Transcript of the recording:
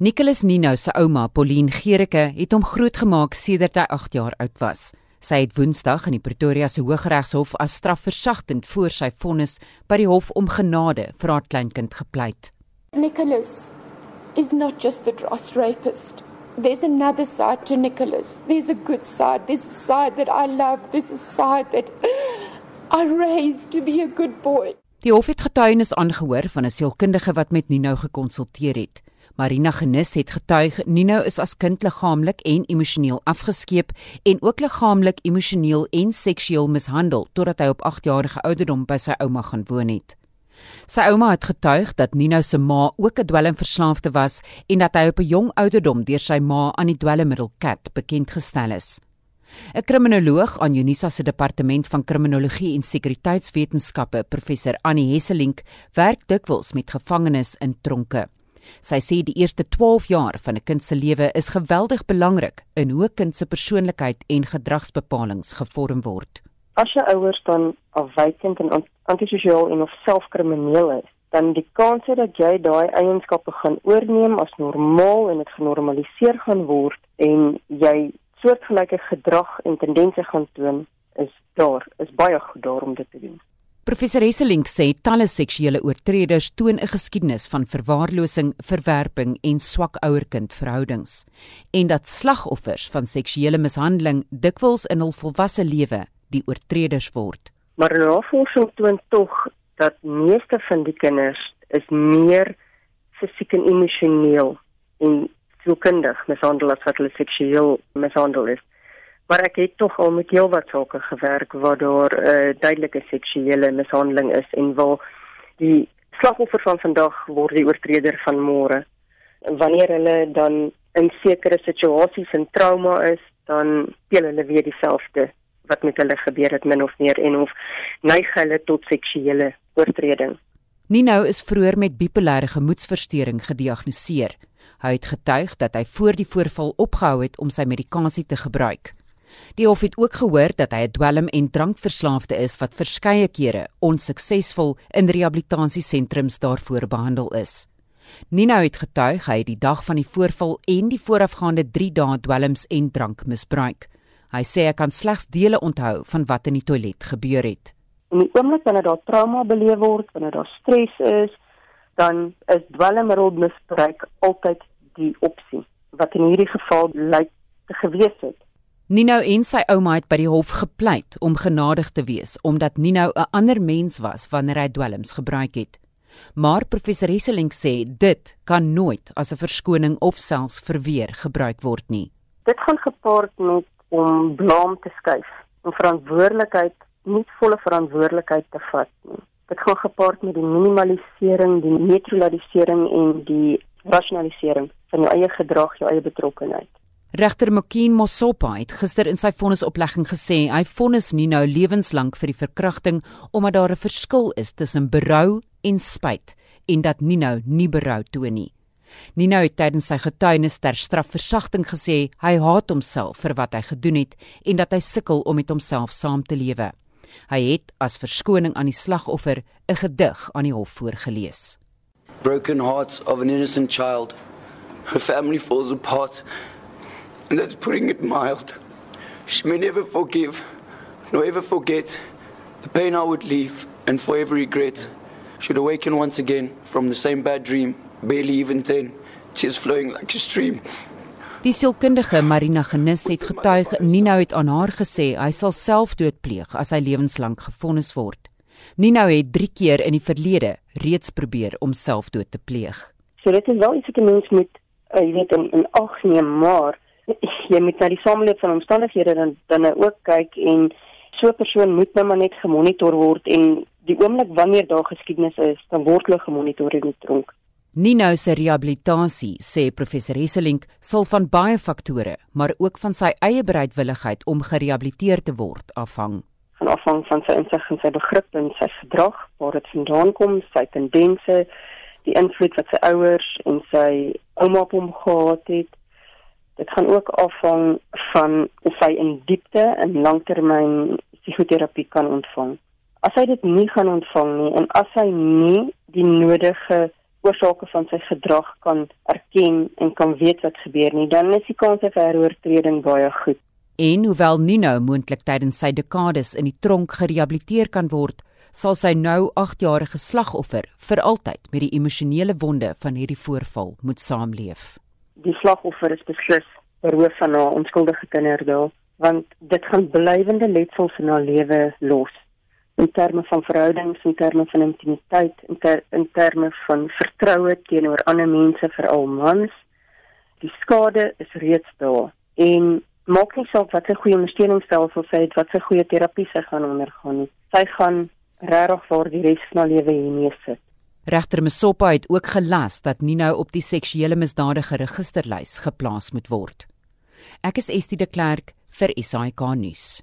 Nicholas Nino se ouma, Pauline Gericke, het hom grootgemaak sedert hy 8 jaar oud was. Sy het Woensdag in die Pretoria se Hooggeregshof as strafversagtend voor sy vonnis by die hof om genade vir haar kleinkind gepleit. Nicholas is not just the dross rapist. There's another side to Nicholas. There's a good side. There's a side that I love. There's a side that I raised to be a good boy. Die hof het getuienis aangehoor van 'n sielkundige wat met Nino gekonsulteer het. Marina Genis het getuig Nino is as kind liggaamlik en emosioneel afgeskeep en ook liggaamlik, emosioneel en seksueel mishandel totdat hy op 8 jarige ouderdom by sy ouma gaan woon het. Sy ouma het getuig dat Nino se ma ook 'n dwelmverslaafde was en dat hy op 'n jong ouderdom deur sy ma aan die dwelmmiddel Cat bekend gestel is. 'n Kriminoloog aan Unisa se departement van kriminologie en sekuriteitswetenskappe, professor Annie Hesselink, werk dikwels met gevangenes in tronke. Sy sê die eerste 12 jaar van 'n kind se lewe is geweldig belangrik in hoe 'n kind se persoonlikheid en gedragsbepalinge gevorm word. As jou ouers dan afwykend en antisosiaal en of selfkrimineel is, dan die kans dat jy daai eienskappe gaan oorneem as normaal en dit genormaliseer gaan word en jy soortgelyke gedrag en tendense gaan toon, is daar, is baie goed daar om dit te doen. Professor Hesselink sê talle seksuele oortreders toon 'n geskiedenis van verwaarlosing, verwerping en swak ouer-kind-verhoudings en dat slagoffers van seksuele mishandeling dikwels in hul volwasse lewe die oortreders word. Maar navorsing toon tog dat meeste van die kinders is meer fisiek en emosioneel en sielkundig mishandel as wat hulle seksueel mishandel is. Maar ek het tog al met heelwat sake gewerk waar daar 'n uh, eh, duidelike seksuele mishandeling is en waar die slagoffer van vandag word die oortreder van môre. Wanneer hulle dan in sekere situasies en trauma is, dan speel hulle weer dieselfde wat met hulle gebeur het min of meer en of neig hulle tot seksuele oortreding. Nino is vroeër met bipolêre gemoedstoornis gediagnoseer. Hy het getuig dat hy voor die voorval opgehou het om sy medikasie te gebruik. Die hof het ook gehoor dat hy 'n dwelm en drankverslaafde is wat verskeie kere onsuksesvol in rehabilitasiesentrums daarvoor behandel is. Nina het getuig hy het die dag van die voorval en die voorafgaande 3 dae dwelms en drank misbruik. Hy sê hy kan slegs dele onthou van wat in die toilet gebeur het. In die oomblik wanneer daar trauma beleef word, wanneer daar stres is, dan is dwelmmiddel misbruik altyd die opsie wat in hierdie geval lyk te gewees het. Nino en sy ouma het by die hof gepleit om genadig te wees omdat Nino 'n ander mens was wanneer hy dwelms gebruik het. Maar professor Hesseling sê dit kan nooit as 'n verskoning of selfs verweer gebruik word nie. Dit gaan gepaard met om blame te skuif, om verantwoordelikheid, nie volle verantwoordelikheid te vat nie. Dit gaan gepaard met die minimalisering, die neutralisering en die rasionalisering van jou eie gedrag, jou eie betrokkenheid. Regter Mokien Mosopa het gister in sy vonnisoplegging gesê hy vonnis nie nou lewenslank vir die verkrachting omdat daar 'n verskil is tussen berou en spyt en dat Nino nie berou toon nie. Nino het tydens sy getuienis ter strafversagting gesê hy haat homself vir wat hy gedoen het en dat hy sukkel om met homself saam te lewe. Hy het as verskoning aan die slagoffer 'n gedig aan die hof voorgeles. Broken hearts of an innocent child. Her family falls apart and that's putting it mild. She may never forgive, nor ever forget the pain I would leave, and forever regret. Should awaken once again from the same bad dream, barely even ten, tears flowing like a stream. Die sielkundige Marina Genis het getuig Nino het aan haar gesê hy sal selfdood pleeg as hy lewenslank gefonnis word. Nino het 3 keer in die verlede reeds probeer om selfdood te pleeg. So dit is wel iets wat 'n mens moet uh, jy weet in, in ag neem, maar jy moet na die samelewing van omstandighede dan dan ook kyk en so 'n persoon moet nou maar net gemonitor word en die oomblik wanneer daar geskiedenis is, dan word hulle gemonitor in die tronk. Nino se rehabilitasie, sê professor Hesselink, sal van baie faktore, maar ook van sy eie bereidwilligheid om gerehabiliteer te word afhang. Van afhang van sy insig en sy begrip en sy gedrag, waar dit vandaan kom, sy tendense, die invloed wat sy ouers en sy ouma op hom gehad het, Dit gaan ook afhang van of hy in diepte en langtermyn psigoterapie kan ontvang. As hy dit nie gaan ontvang nie en as hy nie die nodige oorsake van sy gedrag kan erken en kan weet wat gebeur nie, dan is die kans vir heroortreding baie goed. En hoewel Nino moontlik tydens sy dekades in die tronk gerehabiliteer kan word, sal sy nou 8-jarige slagoffer vir altyd met die emosionele wonde van hierdie voorval moet saamleef. Die slagoffer is beslis beroof van haar onskuldige kinderdae, want dit gaan blywende letsels in haar lewe los in terme van verhoudings, in terme van intimiteit, in, ter, in terme van vertroue teenoor ander mense, veral mans. Die skade is reeds daar en maak nie saak wat sy goeie ondersteuningsstelsel sy het, wat sy goeie terapie sy gaan ondergaan. Sy gaan regtig vir die res van haar lewe hiermee sit. Regter Msopa het ook gelas dat Nino op die seksuele misdade registerlys geplaas moet word. Ek is Estie de Klerk vir SAK nuus.